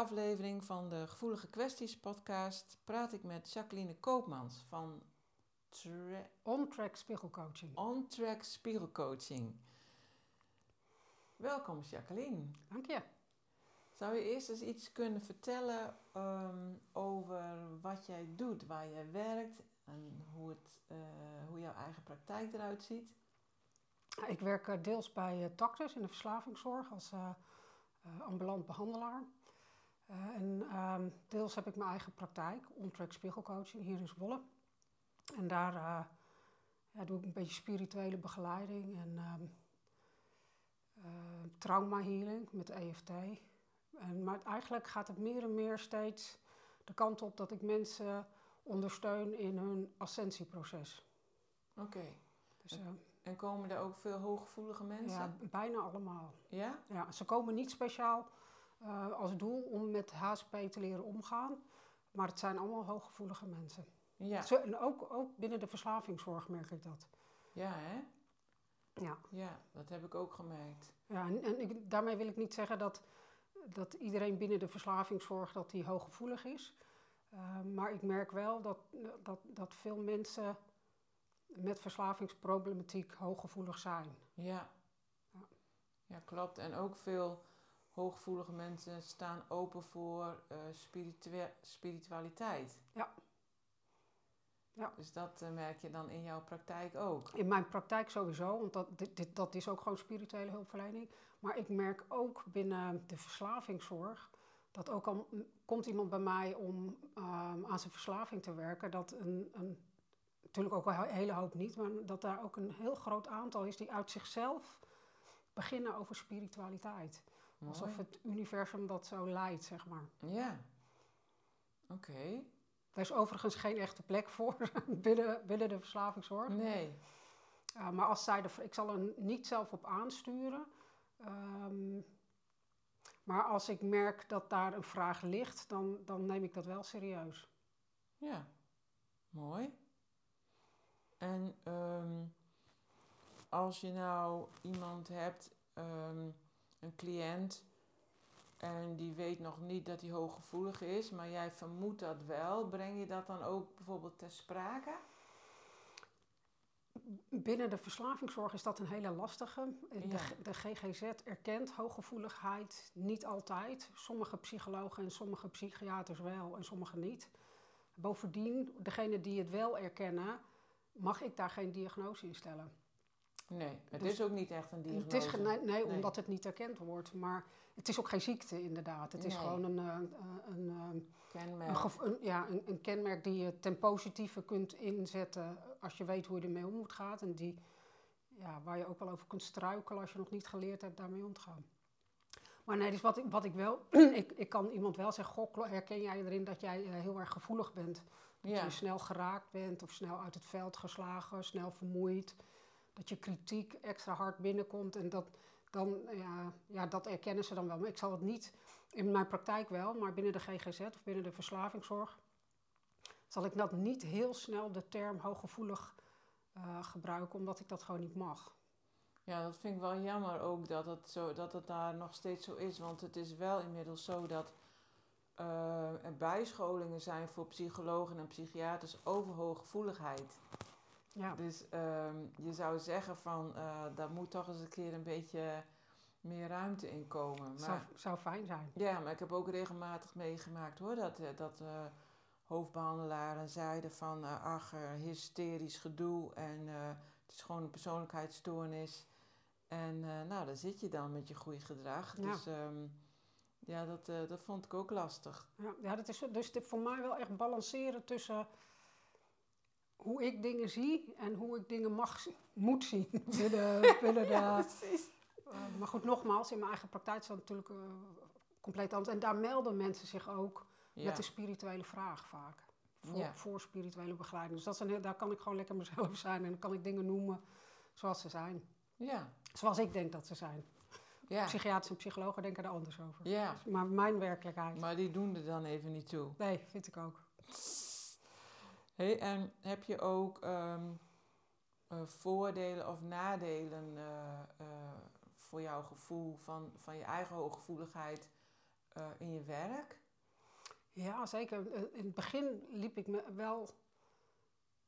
Aflevering van de Gevoelige Kwesties podcast praat ik met Jacqueline Koopmans van Tra- On-track spiegelcoaching. On Track Spiegelcoaching. Welkom Jacqueline. Dank je. Zou je eerst eens iets kunnen vertellen ehm, over wat jij doet, waar jij werkt en hoe, het, eh, hoe jouw eigen praktijk eruit ziet? Ik werk eh, deels bij uh, Tactus in de verslavingszorg als eh, eh, ambulant behandelaar. Eh, en ehm, deels heb ik mijn eigen praktijk, On-track spiegelcoaching, hier in Zwolle. En daar eh, ja, doe ik een beetje spirituele begeleiding en ehm eh, trauma healing met EFT. En, maar eigenlijk gaat het meer en meer steeds de kant op dat ik mensen ondersteun in hun ascensieproces. Oké. Dus eh, En komen er ook veel hooggevoelige mensen? ja, bijna allemaal. Ja? Ja, ze komen niet speciaal eh, als doel om met HSP te leren omgaan, maar het zijn allemaal hooggevoelige mensen. Ja. Zo, en ook, ook binnen de verslavingszorg merk ik dat. Ja, hè? Ja, Ja, dat heb ik ook gemerkt. ja en, en ik, daarmee wil ik niet zeggen dat, dat iedereen binnen de verslavingszorg dat die hooggevoelig is. Eh, maar ik merk wel dat, dat, dat veel mensen met verslavingsproblematiek hooggevoelig zijn. Ja. Ja. Ja, klopt. En ook veel hooggevoelige mensen staan open voor spiritua- spiritualiteit. Ja. Ja. Dus dat eh, merk je dan in jouw praktijk ook. In mijn praktijk sowieso, want dat, dit, dit, dat is ook gewoon spirituele hulpverlening. Maar ik merk ook binnen de verslavingszorg dat ook al komt iemand bij mij om ehm, aan zijn verslaving te werken, dat een, een, natuurlijk ook een hele hoop niet, maar dat daar ook een heel groot aantal is die uit zichzelf beginnen over spiritualiteit. Mooi. Alsof het universum dat zo leidt, zeg maar. Ja. Oké. Er is overigens geen echte plek voor binnen, binnen de verslavingszorg. Nee. Ja, maar als zij er, ik zal er niet zelf op aansturen. Ehm, maar als ik merk dat daar een vraag ligt, dan, dan neem ik dat wel serieus. Ja. Mooi. En ehm, als je nou iemand hebt, ehm, een cliënt, en die weet nog niet dat hij hooggevoelig is, maar jij vermoedt dat wel, breng je dat dan ook bijvoorbeeld ter sprake? Binnen de verslavingszorg is dat een hele lastige. De, Ja. De GGZ erkent hooggevoeligheid niet altijd. Sommige psychologen en sommige psychiaters wel en sommige niet. Bovendien, degene die het wel erkennen, mag ik daar geen diagnose in stellen. Nee, het Dus- is ook niet echt een diagnose. Het is, nee, nee, Nee. omdat het niet erkend wordt. Maar het is ook geen ziekte, inderdaad. Het is Nee. gewoon een, eh, eh, een, eh, een, Kenmerk. een, ja, een, een kenmerk die je ten positieve kunt inzetten als je weet hoe je ermee om moet gaan. En die, ja, waar je ook wel over kunt struikelen als je nog niet geleerd hebt daarmee om te gaan. Maar nee, dus wat ik, wat ik wel, ik, ik kan iemand wel zeggen, goh, herken jij erin dat jij eh, heel erg gevoelig bent? Dat Ja. je snel geraakt bent of snel uit het veld geslagen, snel vermoeid. Dat je kritiek extra hard binnenkomt en dat, dan, ja, ja, dat erkennen ze dan wel. Maar ik zal het niet, in mijn praktijk wel, maar binnen de GGZ of binnen de verslavingszorg, zal ik dat niet heel snel de term hooggevoelig eh, gebruiken, omdat ik dat gewoon niet mag. Ja, dat vind ik wel jammer ook dat het, zo, dat het daar nog steeds zo is. Want het is wel inmiddels zo dat eh, er bijscholingen zijn voor psychologen en psychiaters over hooggevoeligheid. Ja, Dus ehm, je zou zeggen van, eh daar moet toch eens een keer een beetje meer ruimte in komen. zou, Maar, zou fijn zijn. ja, maar ik heb ook regelmatig meegemaakt hoor, dat, eh, dat eh, hoofdbehandelaren zeiden van, eh, ach, hysterisch gedoe en het is gewoon een persoonlijkheidsstoornis. En nou, daar zit je dan met je goede gedrag. Ja. Dus ehm, ja, dat, dat vond ik ook lastig. Ja, ja dat is dus voor mij wel echt balanceren tussen hoe ik dingen zie en hoe ik dingen mag, moet zien. binnen, binnen de, maar goed, nogmaals, in mijn eigen praktijk is dat natuurlijk eh, compleet anders. En daar melden mensen zich ook Ja. met een spirituele vraag vaak. Voor, Ja. voor spirituele begeleiding. Dus dat is een, heel- daar kan ik gewoon lekker mezelf zijn en dan kan ik dingen noemen zoals ze zijn. ja. Zoals ik denk dat ze zijn. Ja. Psychiaters en psychologen denken er anders over. ja, Maar mijn werkelijkheid. maar die doen er dan even niet toe. Nee, vind ik ook. Hey, en heb je ook ehm, eh, voordelen of nadelen eh, eh, voor jouw gevoel van, van je eigen hooggevoeligheid in je werk? Ja, zeker. In het begin liep ik me wel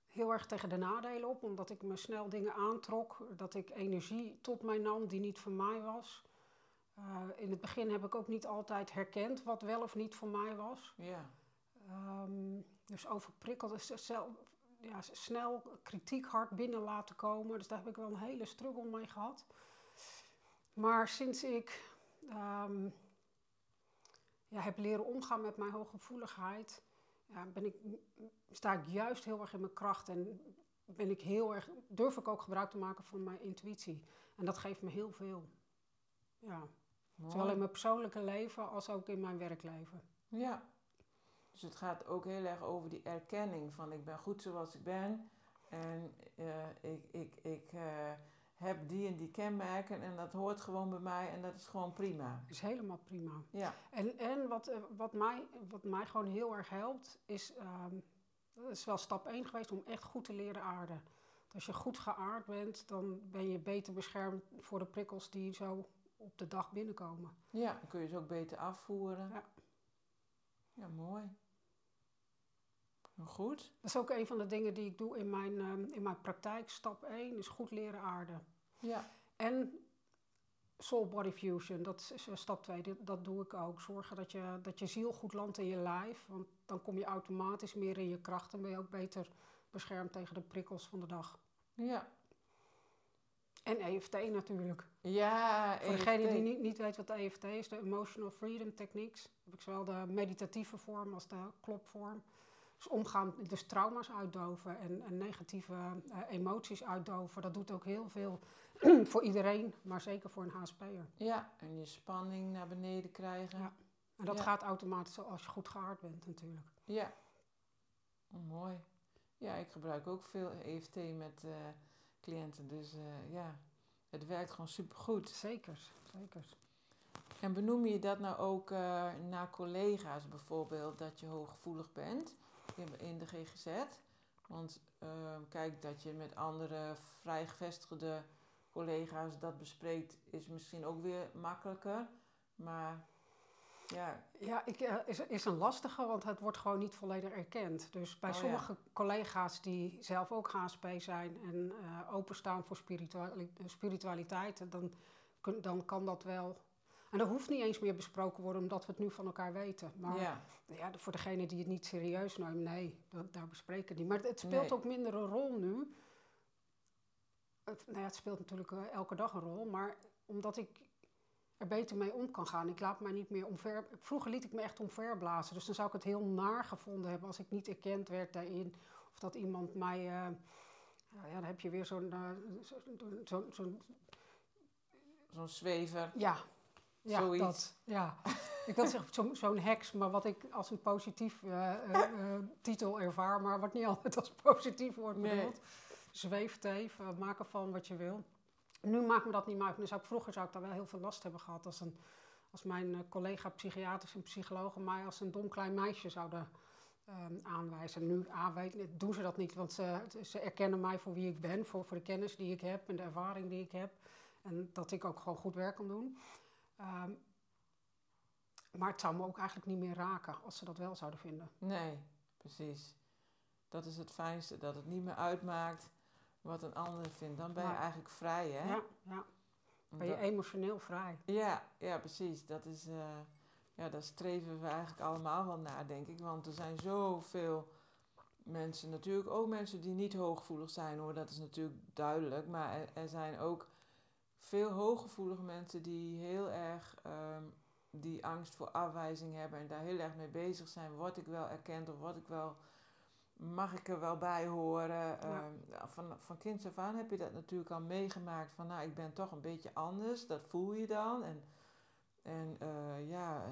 heel erg tegen de nadelen op, omdat ik me snel dingen aantrok, dat ik energie tot mij nam die niet van mij was. In het begin heb ik ook niet altijd herkend wat wel of niet van mij was. Ja, Ehm, dus overprikkeld, dus zelf, ja, snel kritiek hard binnen laten komen. Dus daar heb ik wel een hele struggle mee gehad. Maar sinds ik ehm, ja, heb leren omgaan met mijn hooggevoeligheid, ja, ben ik, sta ik juist heel erg in mijn kracht. En ben ik heel erg, durf ik ook gebruik te maken van mijn intuïtie. En dat geeft me heel veel. Ja, zowel in mijn persoonlijke leven als ook in mijn werkleven. Ja. Dus het gaat ook heel erg over die erkenning van ik ben goed zoals ik ben. En eh, ik, ik, ik eh, heb die en die kenmerken en dat hoort gewoon bij mij en dat is gewoon prima. is helemaal prima. Ja, En, en wat, eh, wat, mij, wat mij gewoon heel erg helpt, is, ehm, dat is wel stap 1 geweest om echt goed te leren aarden. Als je goed geaard bent, dan ben je beter beschermd voor de prikkels die zo op de dag binnenkomen. ja, dan kun je ze ook beter afvoeren. Ja. Ja, mooi. Goed. Dat is ook een van de dingen die ik doe in mijn, ehm, in mijn praktijk. Stap 1 is goed leren aarden. Ja, En soul body fusion, dat is eh, stap 2, dat, doe ik ook. Zorgen dat je, dat je ziel goed landt in je lijf, want dan kom je automatisch meer in je kracht en ben je ook beter beschermd tegen de prikkels van de dag. ja. En EFT natuurlijk. Ja, Voor degene EFT. die niet, niet weet wat de EFT is, de Emotional Freedom Techniques, heb ik zowel de meditatieve vorm als de klopvorm. Dus omgaan, dus trauma's uitdoven en, en negatieve eh, emoties uitdoven. Dat doet ook heel veel voor iedereen, maar zeker voor een HSP'er. Ja, en je spanning naar beneden krijgen. Ja. En dat Ja. gaat automatisch als je goed geaard bent natuurlijk. Ja. Oh, mooi. Ja, ik gebruik ook veel EFT met eh, cliënten. Dus eh, ja, het werkt gewoon supergoed. Zeker, zeker. En benoem je dat nou ook naar collega's bijvoorbeeld, dat je hooggevoelig bent in, de GGZ? Want eh, kijk, dat je met andere vrij gevestigde collega's dat bespreekt, is misschien ook weer makkelijker. Maar ja, Ja, ik, eh, is, is een lastige, want het wordt gewoon niet volledig erkend. Dus bij Oh, ja. sommige collega's die zelf ook HSP zijn en eh, openstaan voor spirituali- spiritualiteit, dan, dan kan dat wel. En dat hoeft niet eens meer besproken worden, omdat we het nu van elkaar weten. Maar ja, ja, voor degene die het niet serieus neemt, nee, dat, daar bespreken we het niet. Maar het, speelt Nee. ook minder een rol nu. Het, nou ja, het speelt natuurlijk eh, elke dag een rol, maar omdat ik er beter mee om kan gaan. Ik laat mij niet meer omver... Vroeger liet ik me echt omverblazen, dus dan zou ik het heel naar gevonden hebben als ik niet erkend werd daarin. Of dat iemand mij... eh, nou ja, dan heb je weer zo'n... eh, zo, zo, zo'n zo'n zwever. ja, ja Zoiets. dat. Ja. Ik wil zeggen zo, zo'n heks, maar wat ik als een positief eh, eh, eh, titel ervaar, maar wat niet altijd als positief wordt Nee. bedoeld. Zweefteef, eh, maak ervan wat je wil. Nu maakt me dat niet meer uit. Dus zou ik, vroeger zou ik daar wel heel veel last hebben gehad als, een, als mijn collega psychiaters en psychologen mij als een dom klein meisje zouden ehm, aanwijzen. Nu ah, weet, doen ze dat niet, want ze, ze erkennen mij voor wie ik ben, voor, voor de kennis die ik heb en de ervaring die ik heb. En dat ik ook gewoon goed werk kan doen. Ehm, maar het zou me ook eigenlijk niet meer raken als ze dat wel zouden vinden. Nee, precies. Dat is het fijnste, dat het niet meer uitmaakt wat een ander vindt. Dan ben je Ja. eigenlijk vrij, hè? Ja, ja. Ben je Dat- emotioneel vrij. ja, ja, precies. Dat is, eh, ja, daar streven we eigenlijk allemaal wel naar, denk ik. Want er zijn zoveel mensen, natuurlijk ook mensen die niet hooggevoelig zijn, hoor. Dat is natuurlijk duidelijk. Maar er, er zijn ook veel hooggevoelige mensen die heel erg ehm, die angst voor afwijzing hebben en daar heel erg mee bezig zijn. Word ik wel erkend of word ik wel, mag ik er wel bij horen? Ehm, van, van kinds af aan heb je dat natuurlijk al meegemaakt van nou, ik ben toch een beetje anders. Dat voel je dan. En, en eh, ja,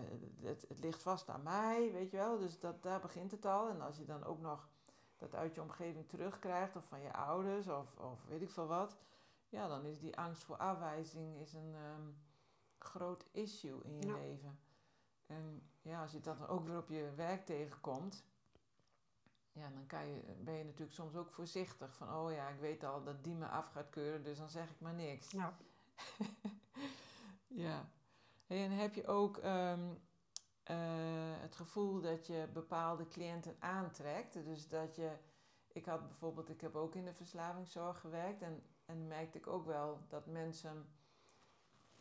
het, het ligt vast aan mij, weet je wel. Dus dat, daar begint het al. En als je dan ook nog dat uit je omgeving terugkrijgt, of van je ouders, of, of weet ik veel wat, ja, dan is die angst voor afwijzing is een ehm, groot issue in je leven. En ja, als je dat dan ook weer op je werk tegenkomt, ja, dan kan je, ben je natuurlijk soms ook voorzichtig. Van, oh ja, ik weet al dat die me af gaat keuren, dus dan zeg ik maar niks. Ja. ja. en heb je ook ehm, eh, het gevoel dat je bepaalde cliënten aantrekt? Dus dat je, ik had bijvoorbeeld, ik heb ook in de verslavingszorg gewerkt en, en merkte ik ook wel dat mensen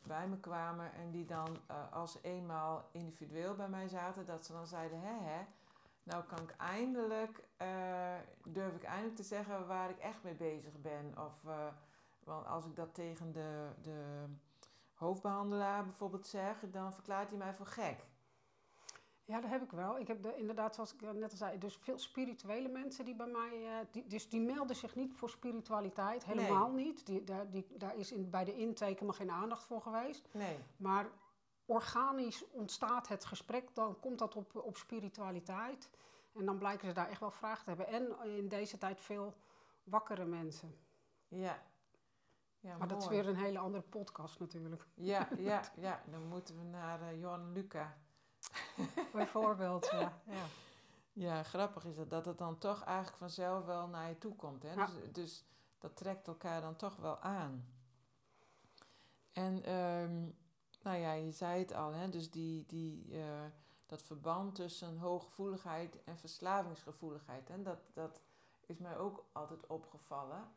bij me kwamen en die dan uh, als eenmaal individueel bij mij zaten, dat ze dan zeiden, hè hè, nou kan ik eindelijk, uh, durf ik eindelijk te zeggen waar ik echt mee bezig ben. Of, uh, want als ik dat tegen de, de hoofdbehandelaar bijvoorbeeld zeg, dan verklaart hij mij voor gek. Ja, dat heb ik wel. Ik heb de, inderdaad, zoals ik net al zei, dus veel spirituele mensen die bij mij... Uh, die, dus die melden zich niet voor spiritualiteit, helemaal niet. Die, daar, die, daar is in, bij de intake helemaal geen aandacht voor geweest. Nee. Maar organisch ontstaat het gesprek, dan komt dat op, op spiritualiteit. En dan blijken ze daar echt wel vragen te hebben. En in deze tijd veel wakkere mensen. Ja. ja maar dat is weer een hele andere podcast natuurlijk. Ja, ja, ja. dan moeten we naar uh, Johan Luca. Bijvoorbeeld, ja. ja. Ja, grappig is dat, dat het dan toch eigenlijk vanzelf wel naar je toe komt. Hè? Dus, dus dat trekt elkaar dan toch wel aan. En um, nou ja, je zei het al, hè? dus die, die, uh, dat verband tussen hooggevoeligheid en verslavingsgevoeligheid. Hè? Dat, dat is mij ook altijd opgevallen.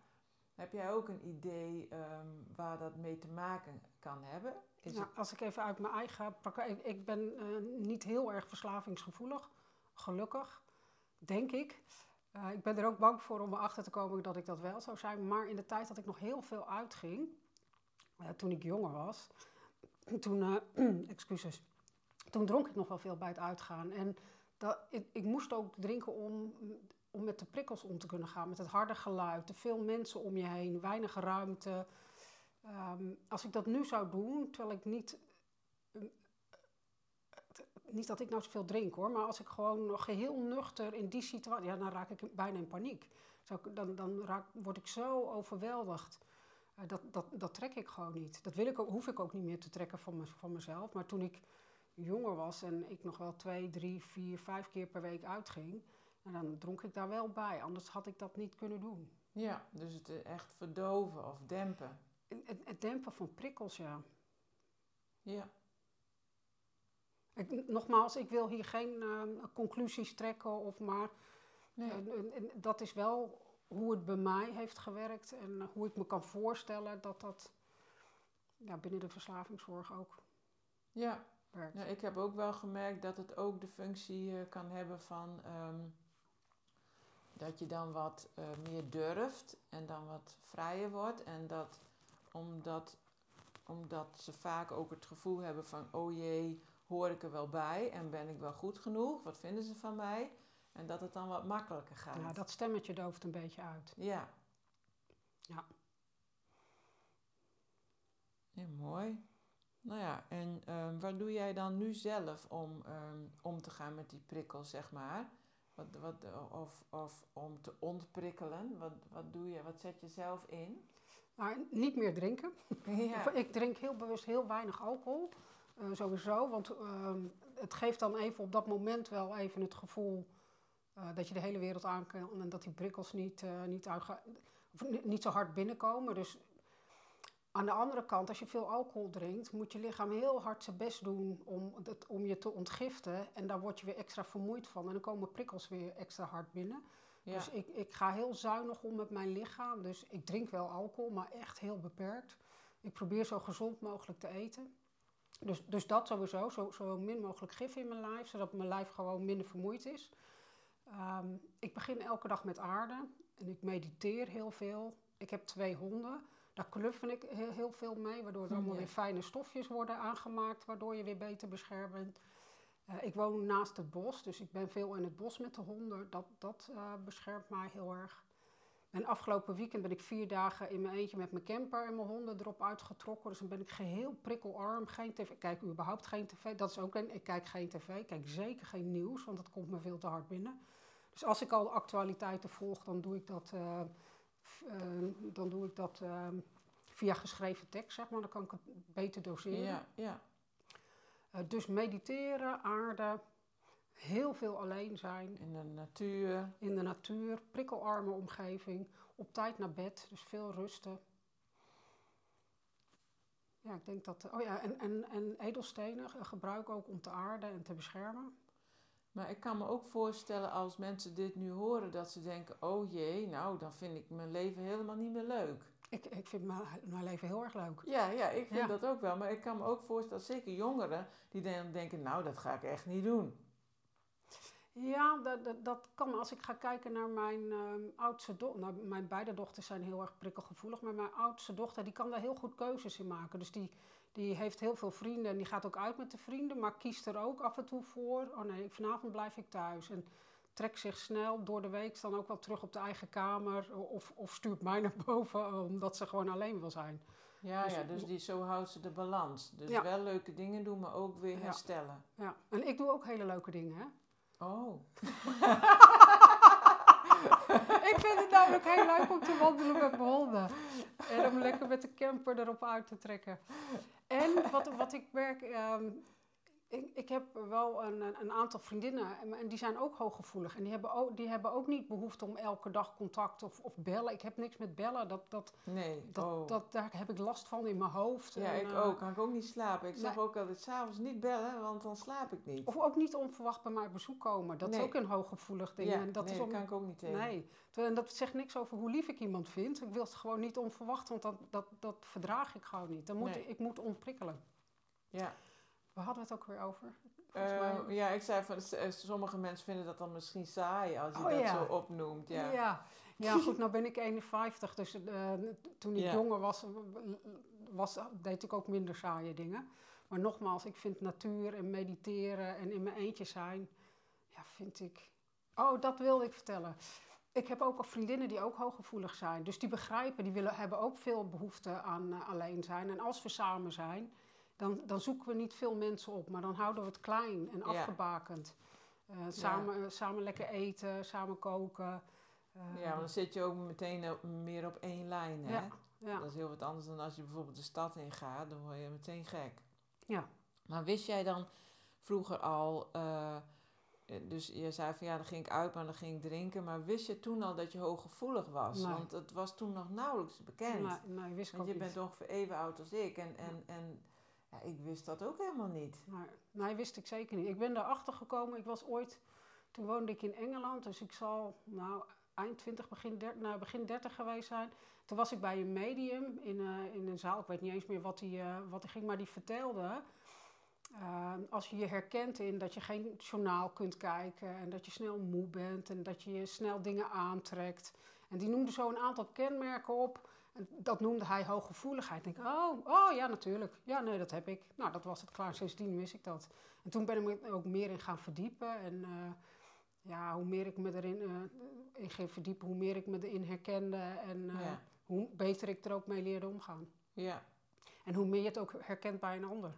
Heb jij ook een idee um, waar dat mee te maken kan hebben? Is nou, Als ik even uit mijn eigen pakken. Ik, ik ben uh, niet heel erg verslavingsgevoelig, gelukkig, denk ik. Uh, ik ben er ook bang voor om erachter te komen dat ik dat wel zou zijn. Maar in de tijd dat ik nog heel veel uitging, uh, toen ik jonger was, toen, excuses, toen dronk ik nog wel veel bij het uitgaan. En dat, ik, ik moest ook drinken om om met de prikkels om te kunnen gaan, met het harde geluid, te veel mensen om je heen, weinig ruimte. Um, als ik dat nu zou doen, terwijl ik niet. Uh, niet dat ik nou zoveel drink hoor, maar als ik gewoon geheel nuchter in die situatie. Ja, dan raak ik bijna in paniek. dan dan raak, word ik zo overweldigd. Uh, dat, dat, dat trek ik gewoon niet. Dat wil ik hoef ik ook niet meer te trekken van, me, van mezelf. Maar toen ik jonger was en ik nog wel twee, drie, vier, vijf keer per week uitging en dan dronk ik daar wel bij, anders had ik dat niet kunnen doen. Ja, dus het eh, echt verdoven of dempen. Het, het dempen van prikkels, ja. Ja. Ik, nogmaals, ik wil hier geen uh, conclusies trekken of maar. Nee. Uh, dat is wel hoe het bij mij heeft gewerkt en hoe ik me kan voorstellen dat dat ja, binnen de verslavingszorg ook ja. werkt. Ja, ik heb ook wel gemerkt dat het ook de functie uh, kan hebben van um, dat je dan wat uh, meer durft en dan wat vrijer wordt. En dat omdat, omdat ze vaak ook het gevoel hebben van, oh jee, hoor ik er wel bij en ben ik wel goed genoeg? Wat vinden ze van mij? En dat het dan wat makkelijker gaat. Ja, dat stemmetje dooft een beetje uit. Ja. Ja. Ja, mooi. Nou ja, en um, wat doe jij dan nu zelf om um, om te gaan met die prikkels, zeg maar? Wat, wat, of, of om te ontprikkelen? Wat, wat doe je? Wat zet je zelf in? Nou, niet meer drinken. Ja. ik drink heel bewust heel weinig alcohol. Uh, sowieso, want uh, het geeft dan even op dat moment wel even het gevoel uh, dat je de hele wereld aan kan en dat die prikkels niet, uh, niet, niet zo hard binnenkomen. Dus aan de andere kant, als je veel alcohol drinkt, moet je lichaam heel hard zijn best doen om, het, om je te ontgiften. En daar word je weer extra vermoeid van. En dan komen prikkels weer extra hard binnen. Dus ik, ik ga heel zuinig om met mijn lichaam. Dus ik drink wel alcohol, maar echt heel beperkt. Ik probeer zo gezond mogelijk te eten. Dus, dus dat sowieso, zo, zo min mogelijk gif in mijn lijf, zodat mijn lijf gewoon minder vermoeid is. Um, ik begin elke dag met aarde en ik mediteer heel veel. Ik heb twee honden. Daar kluffen ik heel, heel veel mee, waardoor er allemaal ja. weer fijne stofjes worden aangemaakt, waardoor je weer beter beschermd bent. Eh, ik woon naast het bos, dus ik ben veel in het bos met de honden. Dat, dat eh, beschermt mij heel erg. En afgelopen weekend ben ik vier dagen in mijn eentje met mijn camper en mijn honden erop uitgetrokken. Dus dan ben ik geheel prikkelarm. Geen tv. Ik kijk überhaupt geen tv. Dat is ook een. Ik kijk geen tv. Ik kijk zeker geen nieuws, want dat komt me veel te hard binnen. Dus als ik al de actualiteiten volg, dan doe ik dat, eh, dan doe ik dat eh, via geschreven tekst, zeg maar. Dan kan ik het beter doseren. Ja, ja. Eh, dus mediteren, aarde, heel veel alleen zijn In de natuur. in de natuur, prikkelarme omgeving, op tijd naar bed, dus veel rusten. Ja, ik denk dat. Oh ja, en, en, en edelstenen eh, gebruik ook om te aarden en te beschermen. Maar ik kan me ook voorstellen als mensen dit nu horen, dat ze denken: oh jee, nou dan vind ik mijn leven helemaal niet meer leuk. Ik, ik vind mijn, mijn leven heel erg leuk. Ja, ja, ik vind Ja. dat ook wel. Maar ik kan me ook voorstellen, zeker jongeren, die dan denken: nou, dat ga ik echt niet doen. Ja, dat, dat, dat kan. Als ik ga kijken naar mijn ehm, oudste dochter. Nou, mijn beide dochters zijn heel erg prikkelgevoelig. Maar mijn oudste dochter die kan daar heel goed keuzes in maken. Dus die, die heeft heel veel vrienden en die gaat ook uit met de vrienden. Maar kiest er ook af en toe voor. Oh nee, vanavond blijf ik thuis. En trekt zich snel door de week dan ook wel terug op de eigen kamer. Of, of stuurt mij naar boven omdat ze gewoon alleen wil zijn. Ja, Dus- ja, dus die, zo houdt ze de balans. Dus Ja. wel leuke dingen doen, maar ook weer Ja. herstellen. Ja. En ik doe ook hele leuke dingen, hè? Oh, ik vind het namelijk heel leuk om te wandelen met mijn honden. En om lekker met de camper erop uit te trekken. En wat, wat ik merk, ehm, ik, ik heb wel een, een- aantal vriendinnen en, en die zijn ook hooggevoelig. En die hebben ook, die hebben ook niet behoefte om elke dag contact of, of bellen. Ik heb niks met bellen, dat, dat, nee. dat, oh. dat, daar heb ik last van in mijn hoofd. ja, En, ik eh, ook. Kan ik ook niet slapen. Ik zeg nee. ook altijd s'avonds niet bellen, want dan slaap ik niet. Of ook niet onverwacht bij mij op bezoek komen. Dat Nee. is ook een hooggevoelig ding. ja, en dat nee, is dat kan ik ook niet tegen. Nee, en dat zegt niks over hoe lief ik iemand vind. Ik wil het gewoon niet onverwacht, want dat, dat, dat verdraag ik gewoon niet. Dan moet, Nee. ik moet ontprikkelen. Ja. Waar hadden we het ook weer over? Eh, ja, ik zei van, eh, sommige mensen vinden dat dan misschien saai als je Oh, dat ja. zo opnoemt. Ja. ja. Ja, goed, nou ben ik 51, dus eh, toen ik Ja. jonger was, was, deed ik ook minder saaie dingen. Maar nogmaals, ik vind natuur en mediteren en in mijn eentje zijn, ja, vind ik... Oh, dat wilde ik vertellen. Ik heb ook al vriendinnen die ook hooggevoelig zijn. Dus die begrijpen, die willen, hebben ook veel behoefte aan alleen zijn. En als we samen zijn, dan, dan zoeken we niet veel mensen op. Maar dan houden we het klein en afgebakend. Eh, samen, samen lekker eten, samen koken. eh, Ja, want dan zit je ook meteen op- meer op één lijn. Hè? Ja, ja. Dat is heel wat anders dan als je bijvoorbeeld de stad in gaat, dan word je meteen gek. Ja. Maar wist jij dan vroeger al, eh, dus je zei van ja, dan ging ik uit, maar dan ging ik drinken. Maar wist je toen al dat je hooggevoelig was? Nee. Want het was toen nog nauwelijks bekend. Nee, nee, wist ik Want je niet. bent ongeveer even oud als ik. En, en, en ja, ik wist dat ook helemaal niet. Maar, nee, wist ik zeker niet. Ik ben daarachter gekomen. Ik was ooit, toen woonde ik in Engeland, dus ik zal nou eind 20, begin 30, nou, begin 30 geweest zijn. Toen was ik bij een medium in, eh, in een zaal. Ik weet niet eens meer wat die, eh, wat die ging, maar die vertelde. eh, als je je herkent in dat je geen journaal kunt kijken en dat je snel moe bent en dat je je snel dingen aantrekt. En die noemde zo een aantal kenmerken op. En dat noemde hij hooggevoeligheid. Ik denk, oh, oh ja, natuurlijk. Ja, nee, dat heb ik. Nou, dat was het klaar. Sindsdien wist ik dat. En toen ben ik me ook meer in gaan verdiepen. En eh, ja, hoe meer ik me erin eh, in ging verdiepen, hoe meer ik me erin herkende. En eh, Ja. hoe beter ik er ook mee leerde omgaan. Ja, En hoe meer je het ook herkent bij een ander.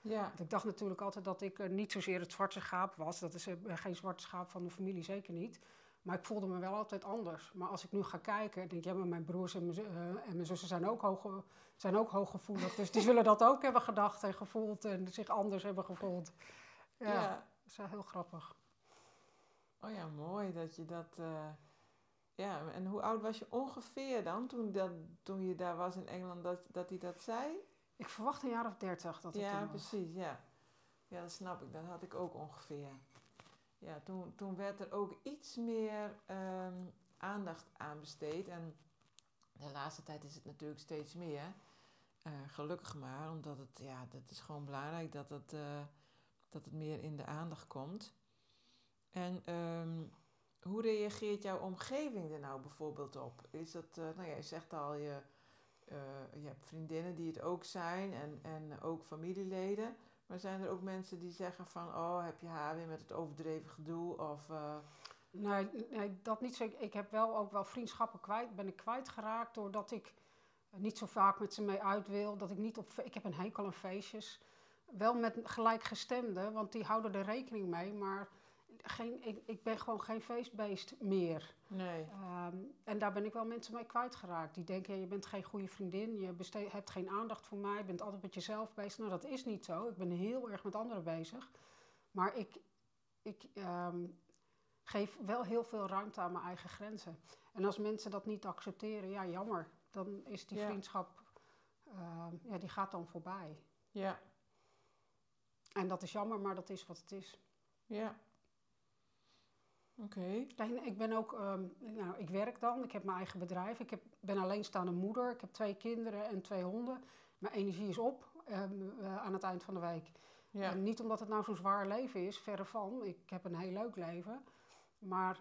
ja, Want ik dacht natuurlijk altijd dat ik niet zozeer het zwarte schaap was. Dat is geen zwarte schaap van de familie, zeker niet. Maar ik voelde me wel altijd anders. Maar als ik nu ga kijken, denk ik, ja, maar mijn broers en mijn, eh, en mijn zussen zijn ook, hoog, zijn ook hooggevoelig. Dus die zullen dat ook hebben gedacht en gevoeld en zich anders hebben gevoeld. Ja, ja. dat is wel heel grappig. Oh ja, mooi dat je dat... eh, ja, en hoe oud was je ongeveer dan, toen, dat, toen je daar was in Engeland, dat, dat hij dat zei? Ik verwacht een jaar of dertig dat ik ja, toen was. precies, ja. Ja, dat snap ik. Dat had ik ook ongeveer. Ja, toen, toen werd er ook iets meer ehm, aandacht aan besteed. En de laatste tijd is het natuurlijk steeds meer. Eh, gelukkig maar, omdat het, ja, dat is gewoon belangrijk dat het, eh, dat het meer in de aandacht komt. En ehm, hoe reageert jouw omgeving er nou bijvoorbeeld op? Is dat, eh, nou ja, je zegt al, je, je hebt vriendinnen die het ook zijn en, en ook familieleden. Maar zijn er ook mensen die zeggen van, oh, heb je haar weer met het overdreven gedoe? Of, uh... nee, nee, dat niet zo. Ik heb wel ook wel vriendschappen kwijt, ben ik kwijtgeraakt doordat ik niet zo vaak met ze mee uit wil. Dat ik niet op, ik heb een hekel aan feestjes. Wel met gelijkgestemden, want die houden er rekening mee. Maar geen, ik, ik ben gewoon geen feestbeest meer. Nee. Ehm, en daar ben ik wel mensen mee kwijtgeraakt. Die denken, ja, je bent geen goede vriendin, je besteed, hebt geen aandacht voor mij, je bent altijd met jezelf bezig. Nou, dat is niet zo. Ik ben heel erg met anderen bezig. Maar ik, ik ehm, geef wel heel veel ruimte aan mijn eigen grenzen. En als mensen dat niet accepteren, ja, jammer. Dan is die vriendschap, ehm, ja, die gaat dan voorbij. Ja. En dat is jammer, maar dat is wat het is. Ja. Oké. Ik ben ook, ehm, nou, ik werk dan, ik heb mijn eigen bedrijf, ik heb, ben alleenstaande moeder, ik heb twee kinderen en twee honden. Mijn energie is op um, uh, aan het eind van de week. Ja. En niet omdat het nou zo'n zwaar leven is, verre van. Ik heb een heel leuk leven. Maar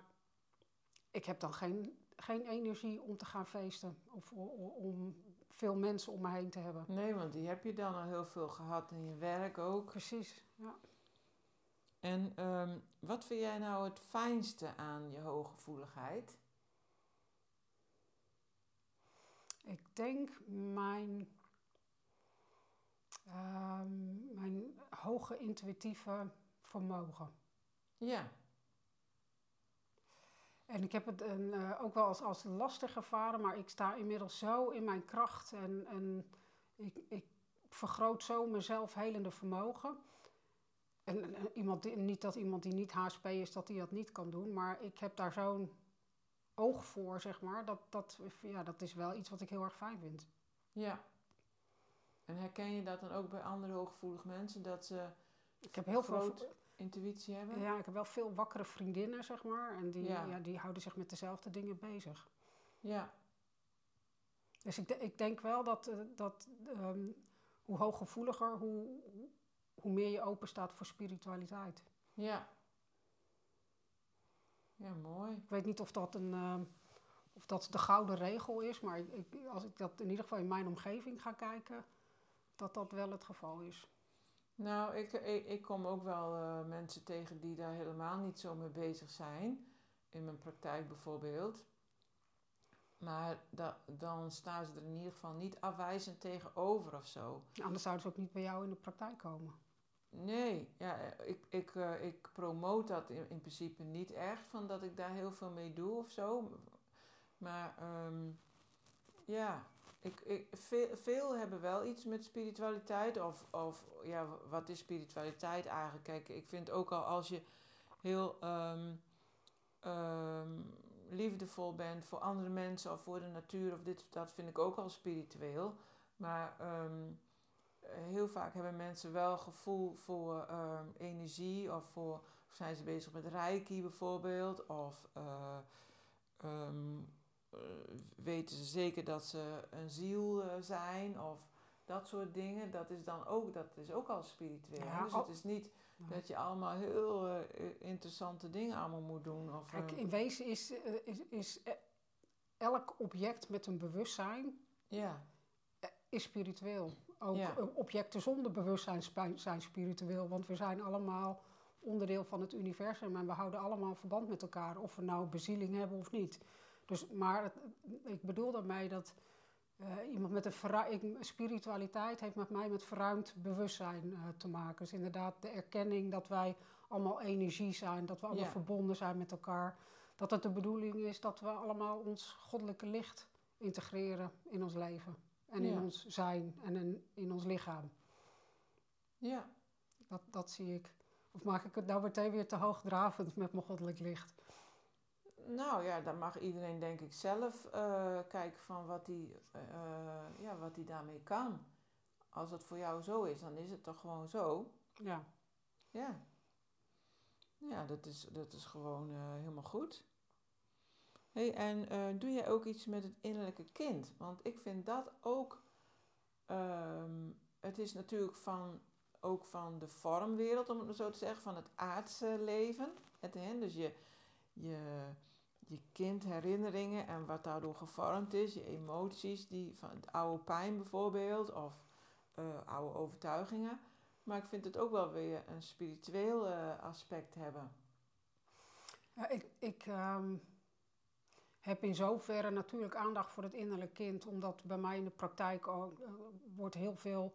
ik heb dan geen, geen energie om te gaan feesten of om veel mensen om me heen te hebben. Nee, want die heb je dan al heel veel gehad in je werk ook. Precies, ja. En um, wat vind jij nou het fijnste aan je hooggevoeligheid? Ik denk mijn, um, mijn hoge intuïtieve vermogen. Ja. En ik heb het een, uh, ook wel als, als lastig ervaren, maar ik sta inmiddels zo in mijn kracht en, en ik, ik vergroot zo mezelf helende vermogen en, iemand niet dat iemand die niet HSP is, dat hij dat niet kan doen. Maar ik heb daar zo'n oog voor, zeg maar. Dat, dat, ja, dat is wel iets wat ik heel erg fijn vind. Ja. En herken je dat dan ook bij andere hooggevoelige mensen? Dat ze ik heb heel groot veel intuïtie hebben? Ja, ik heb wel veel wakkere vriendinnen, zeg maar. En die, ja. die houden zich met dezelfde dingen bezig. Ja. Dus ik, ik denk wel dat, eh, dat um, hoe hooggevoeliger, hoe, hoe meer je open staat voor spiritualiteit. Ja. Ja, mooi. Ik weet niet of dat, een, uh, of dat de gouden regel is, maar ik, als ik dat in ieder geval in mijn omgeving ga kijken, dat dat wel het geval is. Nou, ik, ik, ik kom ook wel uh, mensen tegen die daar helemaal niet zo mee bezig zijn. In mijn praktijk bijvoorbeeld. Maar da, dan staan ze er in ieder geval niet afwijzend tegenover of zo. Anders zouden ze ook niet bij jou in de praktijk komen. Nee, ja, ik, ik, uh, ik promoot dat in, in, principe niet echt, van dat ik daar heel veel mee doe of zo. Maar um, ja, ik, ik, veel, veel hebben wel iets met spiritualiteit. Of, of ja, wat is spiritualiteit eigenlijk? Kijk, ik vind ook al als je heel um, um, liefdevol bent voor andere mensen of voor de natuur of dit of dat, vind ik ook al spiritueel. Maar eh, heel vaak hebben mensen wel gevoel voor ehm, energie of voor of zijn ze bezig met reiki bijvoorbeeld of uh, um, uh, weten ze zeker dat ze een ziel zijn of dat soort dingen. Dat is dan ook, dat is ook al spiritueel. Ja, dus het is niet dat je allemaal heel interessante dingen allemaal moet doen. Of, Kijk, in wezen is, is, is elk object met een bewustzijn ja. is spiritueel. Ook objecten zonder bewustzijn zijn spiritueel, want we zijn allemaal onderdeel van het universum en we houden allemaal verband met elkaar, of we nou bezieling hebben of niet. Dus, maar ik bedoel daarmee dat uh, iemand met een spiritualiteit heeft met mij met verruimd bewustzijn uh, te maken. Dus inderdaad de erkenning dat wij allemaal energie zijn, dat we allemaal verbonden zijn met elkaar. Dat het de bedoeling is dat we allemaal ons goddelijke licht integreren in ons leven en in ons zijn en in, in ons lichaam. Ja. Dat, dat zie ik. Of maak ik het nou meteen weer te hoogdravend met mijn goddelijk licht? Nou ja, dan mag iedereen denk ik zelf uh, kijken van wat hij uh, ja, wat daarmee kan. Als het voor jou zo is, dan is het toch gewoon zo. Ja. Ja. Ja, dat is, dat is gewoon uh, helemaal goed hey, en uh, doe jij ook iets met het innerlijke kind? Want ik vind dat ook. Um, het is natuurlijk van, ook van de vormwereld, om het zo te zeggen, van het aardse leven. Het, hè, dus je, je, je kindherinneringen en wat daardoor gevormd is, je emoties, die van het oude pijn bijvoorbeeld, of eh, oude overtuigingen. Maar ik vind het ook wel weer een spiritueel eh, aspect hebben. Ja, ik ik ehm, heb in zoverre natuurlijk aandacht voor het innerlijk kind, omdat bij mij in de praktijk ook, eh, wordt heel veel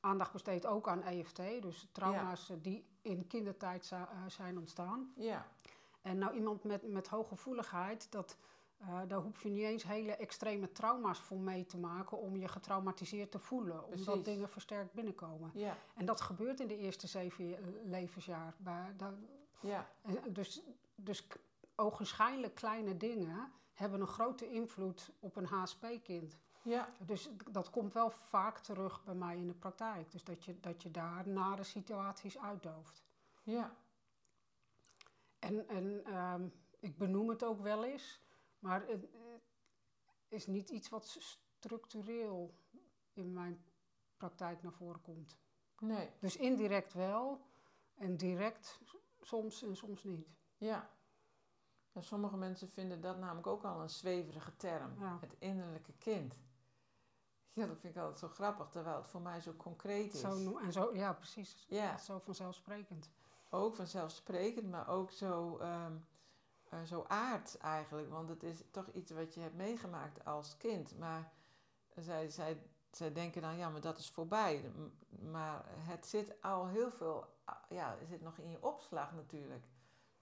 aandacht besteed ook aan EFT, dus trauma's eh, die in kindertijd eh, zijn ontstaan. Ja, En nou iemand met, met hooggevoeligheid, dat, daar hoef je niet eens hele extreme trauma's voor mee te maken om je getraumatiseerd te voelen, omdat Precies. dingen versterkt binnenkomen. ja, En dat gebeurt in de eerste zeven levensjaar. Bij, daar, ja, Dus, dus ogenschijnlijk kleine dingen hebben een grote invloed op een HSP-kind. ja, Dus dat komt wel vaak terug bij mij in de praktijk. Dus dat je, dat je daar nare situaties uitdooft. ja, En, en ehm, ik benoem het ook wel eens, maar het eh, is niet iets wat structureel in mijn praktijk naar voren komt. nee, Dus indirect wel en direct soms en soms niet. ja. En sommige mensen vinden dat namelijk ook al een zweverige term, Ja. het innerlijke kind. Ja, dat vind ik altijd zo grappig, terwijl het voor mij zo concreet is. Zo, en zo, ja, precies. Ja. Zo vanzelfsprekend. Ook vanzelfsprekend, maar ook zo, eh, zo aard eigenlijk. Want het is toch iets wat je hebt meegemaakt als kind. Maar zij, zij, zij denken dan, ja, maar dat is voorbij. Maar het zit al heel veel, ja, het zit nog in je opslag natuurlijk.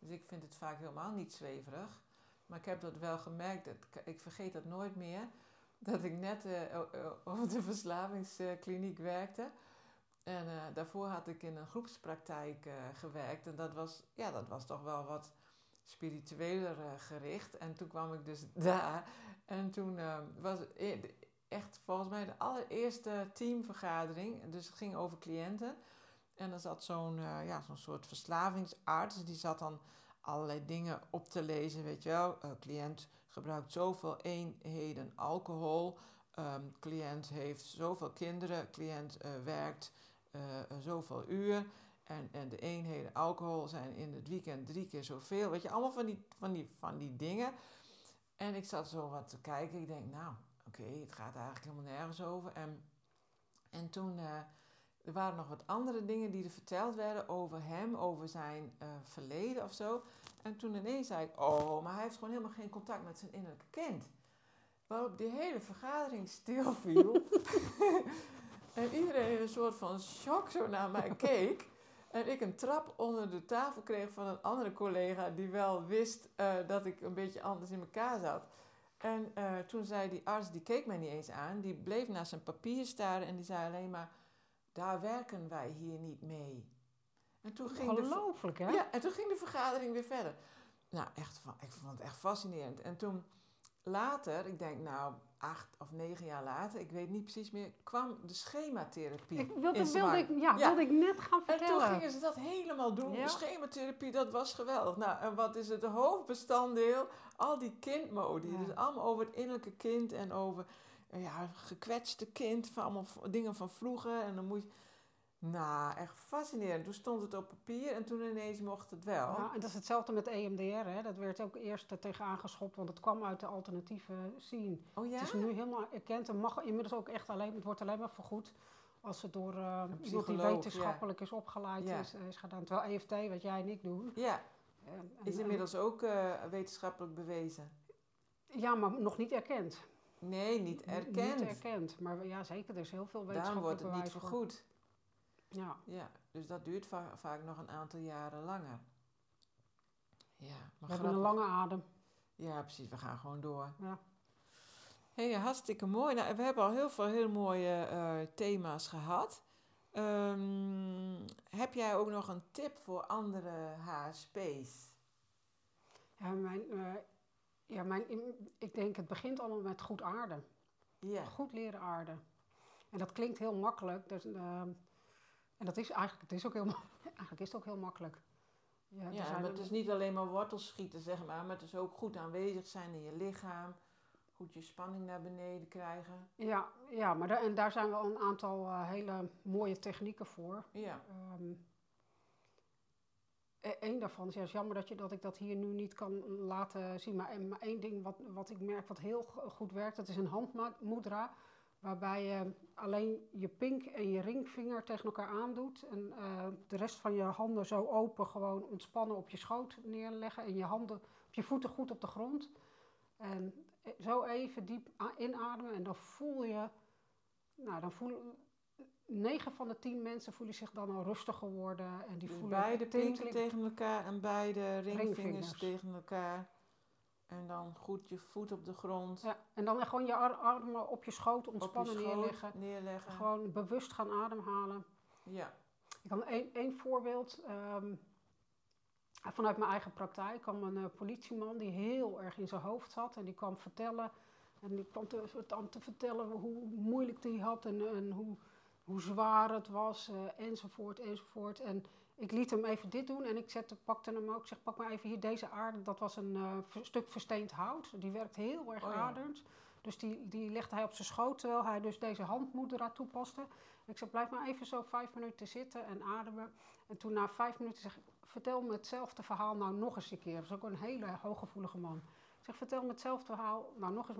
Dus ik vind het vaak helemaal niet zweverig. Maar ik heb dat wel gemerkt, dat, ik- vergeet dat nooit meer. Dat ik net o- op de verslavingskliniek werkte. En eh, daarvoor had ik in een groepspraktijk eh, gewerkt. En dat was, ja, dat was toch wel wat spiritueler gericht. En toen kwam ik dus daar. En toen was e- echt volgens mij de allereerste teamvergadering. Dus het ging over cliënten. En er zat zo'n eh, ja, zo'n soort verslavingsarts. Die zat dan allerlei dingen op te lezen. Weet je wel, Eh, cliënt gebruikt zoveel eenheden alcohol. Ehm, cliënt heeft zoveel kinderen. Cliënt eh, werkt zoveel uur. En, en de eenheden alcohol zijn in het weekend drie keer zoveel. Weet je, allemaal van die, van die, van die dingen. En ik zat zo wat te kijken. Ik denk, nou, oké, het gaat eigenlijk helemaal nergens over. En, en toen, er waren nog wat andere dingen die er verteld werden over hem, over zijn eh, verleden of zo. En toen ineens zei ik, oh, maar hij heeft gewoon helemaal geen contact met zijn innerlijke kind. Waarop die hele vergadering stilviel. en iedereen in een soort van shock zo naar mij keek. En ik een trap onder de tafel kreeg van een andere collega die wel wist eh, dat ik een beetje anders in elkaar zat. En eh, toen zei die arts, die keek mij niet eens aan, die bleef naar zijn papier staren en die zei alleen maar, daar werken wij hier niet mee. En toen ging de, hè? ja, en toen ging de vergadering weer verder. Nou, echt, ik vond het echt fascinerend. En toen later, ik denk nou acht of negen jaar later, ik weet niet precies meer, kwam de schematherapie. Ik wilde, in wilde, ik, ja, Ja. wilde ik net gaan En toen vertellen. gingen ze dat helemaal doen. Ja. De schematherapie, dat was geweldig. Nou, en wat is het hoofdbestanddeel? Al die kindmodi. Ja. Dus allemaal over het innerlijke kind en over ja, gekwetste kind. Van allemaal dingen van vroeger. En dan moet je... Nou, echt fascinerend. Toen stond het op papier en toen ineens mocht het wel. Ja, en dat is hetzelfde met EMDR. Hè. Dat werd ook eerst er tegenaan geschopt, want het kwam uit de alternatieve scene. Oh ja? Het is nu helemaal erkend en mag inmiddels ook echt alleen, het wordt alleen maar vergoed als het door eh, iemand die ja. wetenschappelijk is opgeleid Ja. is, is gedaan. Terwijl EFT, wat jij en ik doen. Ja, en- en- is inmiddels ook eh, wetenschappelijk bewezen. Ja, maar nog niet erkend. Nee, niet erkend. Niet erkend, maar ja, zeker, er is heel veel Daarom wetenschappelijk wordt het niet bewijs voor. vergoed. Ja. Ja, dus dat duurt va- vaak nog een aantal jaren langer. Ja, maar We hebben een lange adem. Ja, precies. We gaan gewoon door. Ja. Hé, hey, hartstikke mooi. Nou, we hebben al heel veel heel mooie eh, thema's gehad. Ehm, heb jij ook nog een tip voor andere HSP's? Ja, mijn, eh, ja mijn, ik denk het begint allemaal met goed aarden. Ja, Goed leren aarden. En dat klinkt heel makkelijk. Dus, ehm, en dat is eigenlijk, het is ook heel, eigenlijk is het ook heel makkelijk. Ja, maar het is niet alleen maar wortels schieten, zeg maar. Maar het is ook goed aanwezig zijn in je lichaam. Goed je spanning naar beneden krijgen. ja, ja, maar daar, en daar zijn wel een aantal eh, hele mooie technieken voor. Ja, Ehm, Eén daarvan is, ja, is jammer dat, je, dat ik dat hier nu niet kan laten zien. Maar, één ding wat, wat ik merk wat heel goed werkt, dat is een handmudra. Waarbij je alleen je pink en je ringvinger tegen elkaar aandoet. En uh, de rest van je handen zo open, gewoon ontspannen op je schoot neerleggen. En je handen op je voeten goed op de grond. En zo even diep inademen en dan voel je, nou dan voel 9 van de 10 mensen voelen zich dan al rustiger worden. En die Dus voelen beide pinken tegen elkaar en beide ringvingers Ringvingers. tegen elkaar. En dan goed je voet op de grond. Ja, en dan gewoon je ar- armen op je schoot op je ontspannen schoot neerleggen. neerleggen. Gewoon bewust gaan ademhalen. Ja, Ik kan één, één voorbeeld ehm, vanuit mijn eigen praktijk. kwam een eh, politieman die heel erg in zijn hoofd zat. En die kwam vertellen. En die kwam te, vertellen hoe moeilijk hij had en, en hoe, hoe zwaar het was. eh, enzovoort, enzovoort. En ik liet hem even dit doen en ik zette, pakte hem ook. Ik zeg, pak maar even hier deze aarde. Dat was een eh, stuk versteend hout. Die werkt heel erg Oh ja. Dus die, die legde hij op zijn schoot terwijl hij dus deze handmoedera toepaste. En ik zei, blijf maar even zo vijf minuten zitten en ademen. En toen na vijf minuten zeg ik, vertel me hetzelfde verhaal nou nog eens een keer. Dat is ook een hele hooggevoelige man. Ik zeg, vertel me hetzelfde verhaal nou nog eens.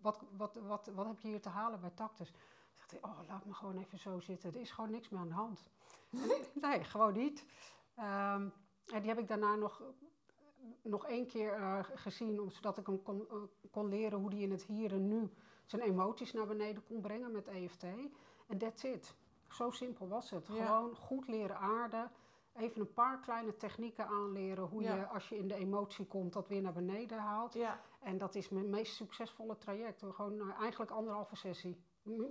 Wat, wat, wat, wat heb je hier te halen bij Tactus? Zegt hij, oh, laat me gewoon even zo zitten. Er is gewoon niks meer aan de hand. nee, gewoon niet. Ehm, en die heb ik daarna nog, nog één keer eh, gezien, om, zodat ik hem kon, eh, kon leren hoe hij in het hier en nu zijn emoties naar beneden kon brengen met EFT. En that's it. Zo simpel was het. Ja. Gewoon goed leren aarden. Even een paar kleine technieken aanleren hoe Ja. je als je in de emotie komt dat weer naar beneden haalt. ja, En dat is mijn meest succesvolle traject. Gewoon eh, eigenlijk anderhalve sessie.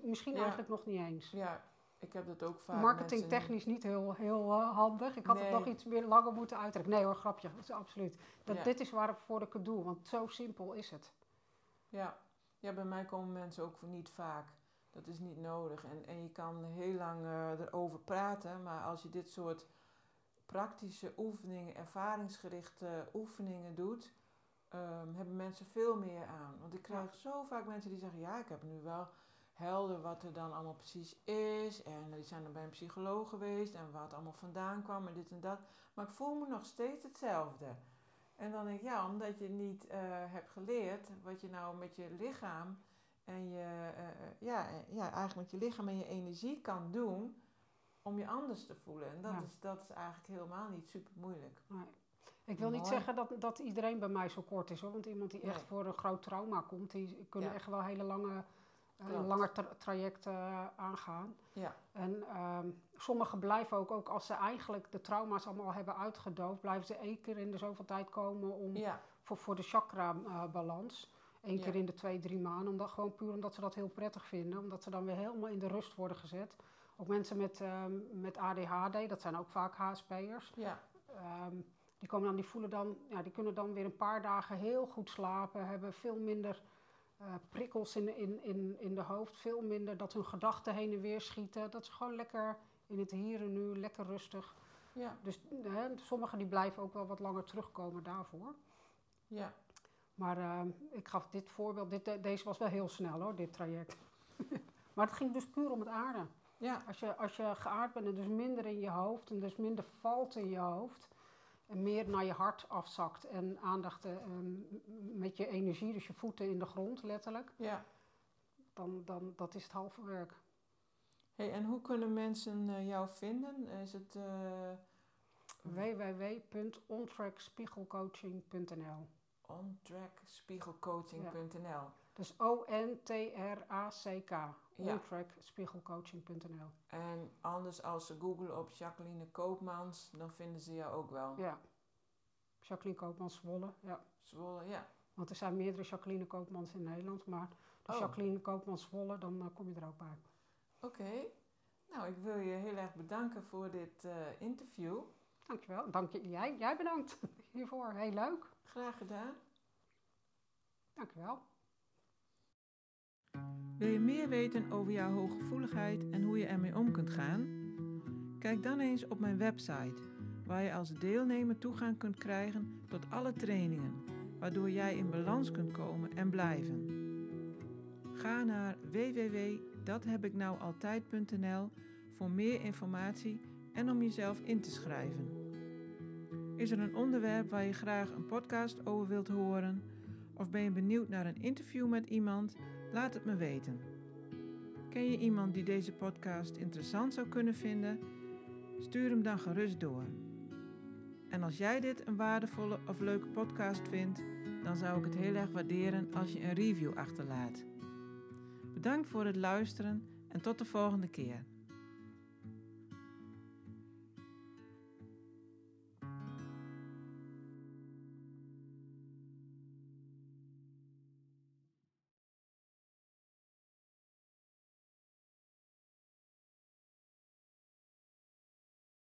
Misschien Ja. eigenlijk nog niet eens. ja. Ik heb dat ook vaak. Marketing mensen- technisch niet heel, heel eh, handig. Ik had het nog iets meer langer moeten uitrekken. Nee hoor, grapje. Dat is absoluut. Dat, Ja. Dit is waarvoor ik het doe, want zo simpel is het. Ja. ja, bij mij komen mensen ook niet vaak. Dat is niet nodig. En, en je kan heel lang eh, erover praten, maar als je dit soort praktische oefeningen, ervaringsgerichte oefeningen doet, ehm, hebben mensen veel meer aan. Want ik krijg zo vaak mensen die zeggen: Ja, ik heb nu wel helder wat er dan allemaal precies is. En die zijn dan bij een psycholoog geweest en waar het allemaal vandaan kwam en dit en dat. Maar ik voel me nog steeds hetzelfde. En dan denk ik, ja, omdat je niet eh, hebt geleerd wat je nou met je lichaam en je, eh, ja, ja, eigenlijk met je lichaam en je energie kan doen om je anders te voelen. En dat, Ja. is, dat is eigenlijk helemaal niet super moeilijk. Nee. Ik wil niet zeggen dat, dat iedereen bij mij zo kort is hoor. Want iemand die echt Nee. voor een groot trauma komt, die kunnen Ja. echt wel hele lange, eh, Klopt. lange tra- trajecten eh, aangaan. Ja, En ehm, sommigen blijven ook, ook als ze eigenlijk de trauma's allemaal hebben uitgedoofd, blijven ze één keer in de zoveel tijd komen om, ja, voor, voor de chakra-balans. Eén Ja. keer in de twee, drie maanden. Omdat, gewoon puur omdat ze dat heel prettig vinden. Omdat ze dan weer helemaal in de rust worden gezet. Ook mensen met, ehm, met ADHD, dat zijn ook vaak HSP'ers. ja, Ehm, die, komen dan, die, voelen dan, ja, die kunnen dan weer een paar dagen heel goed slapen. Hebben veel minder eh, prikkels in, in, in, in de hoofd. Veel minder dat hun gedachten heen en weer schieten. Dat ze gewoon lekker in het hier en nu, lekker rustig. ja, Dus hè, sommigen die blijven ook wel wat langer terugkomen daarvoor. ja. Maar ehm, ik gaf dit voorbeeld, dit, de- deze was wel heel snel hoor, dit traject. maar het ging dus puur om het aarden. Ja, Als je, als je geaard bent en dus minder in je hoofd en dus minder valt in je hoofd meer naar je hart afzakt en aandacht ehm, met je energie, dus je voeten in de grond letterlijk, ja. dan, dan dat is het halve werk. Hey, en hoe kunnen mensen eh, jou vinden? Is het... eh, www.ontrackspiegelcoaching.nl ontrackspiegelcoaching.nl Dus O-N-T-R-A-C-K, ontrackspiegelcoaching.nl En anders als ze googlen op Jacqueline Koopmans, dan vinden ze jou ook wel. Ja. Jacqueline Koopmans Zwolle, ja. Zwolle, ja. Want er zijn meerdere Jacqueline Koopmans in Nederland, maar de Oh. Jacqueline Koopmans Zwolle, dan eh, kom je er ook bij. Oké. Nou, ik wil je heel erg bedanken voor dit eh, interview. Dankjewel. Dank je, jij, jij bedankt hiervoor. Heel leuk. Graag gedaan. Dankjewel. Wil je meer weten over jouw hooggevoeligheid en hoe je ermee om kunt gaan? Kijk dan eens op mijn website, waar je als deelnemer toegang kunt krijgen tot alle trainingen, waardoor jij in balans kunt komen en blijven. Ga naar www.dathebiknoualtijd.nl voor meer informatie en om jezelf in te schrijven. Is er een onderwerp waar je graag een podcast over wilt horen? Of ben je benieuwd naar een interview met iemand? Laat het me weten. Ken je iemand die deze podcast interessant zou kunnen vinden? Stuur hem dan gerust door. En als jij dit een waardevolle of leuke podcast vindt, dan zou ik het heel erg waarderen als je een review achterlaat. Bedankt voor het luisteren en tot de volgende keer.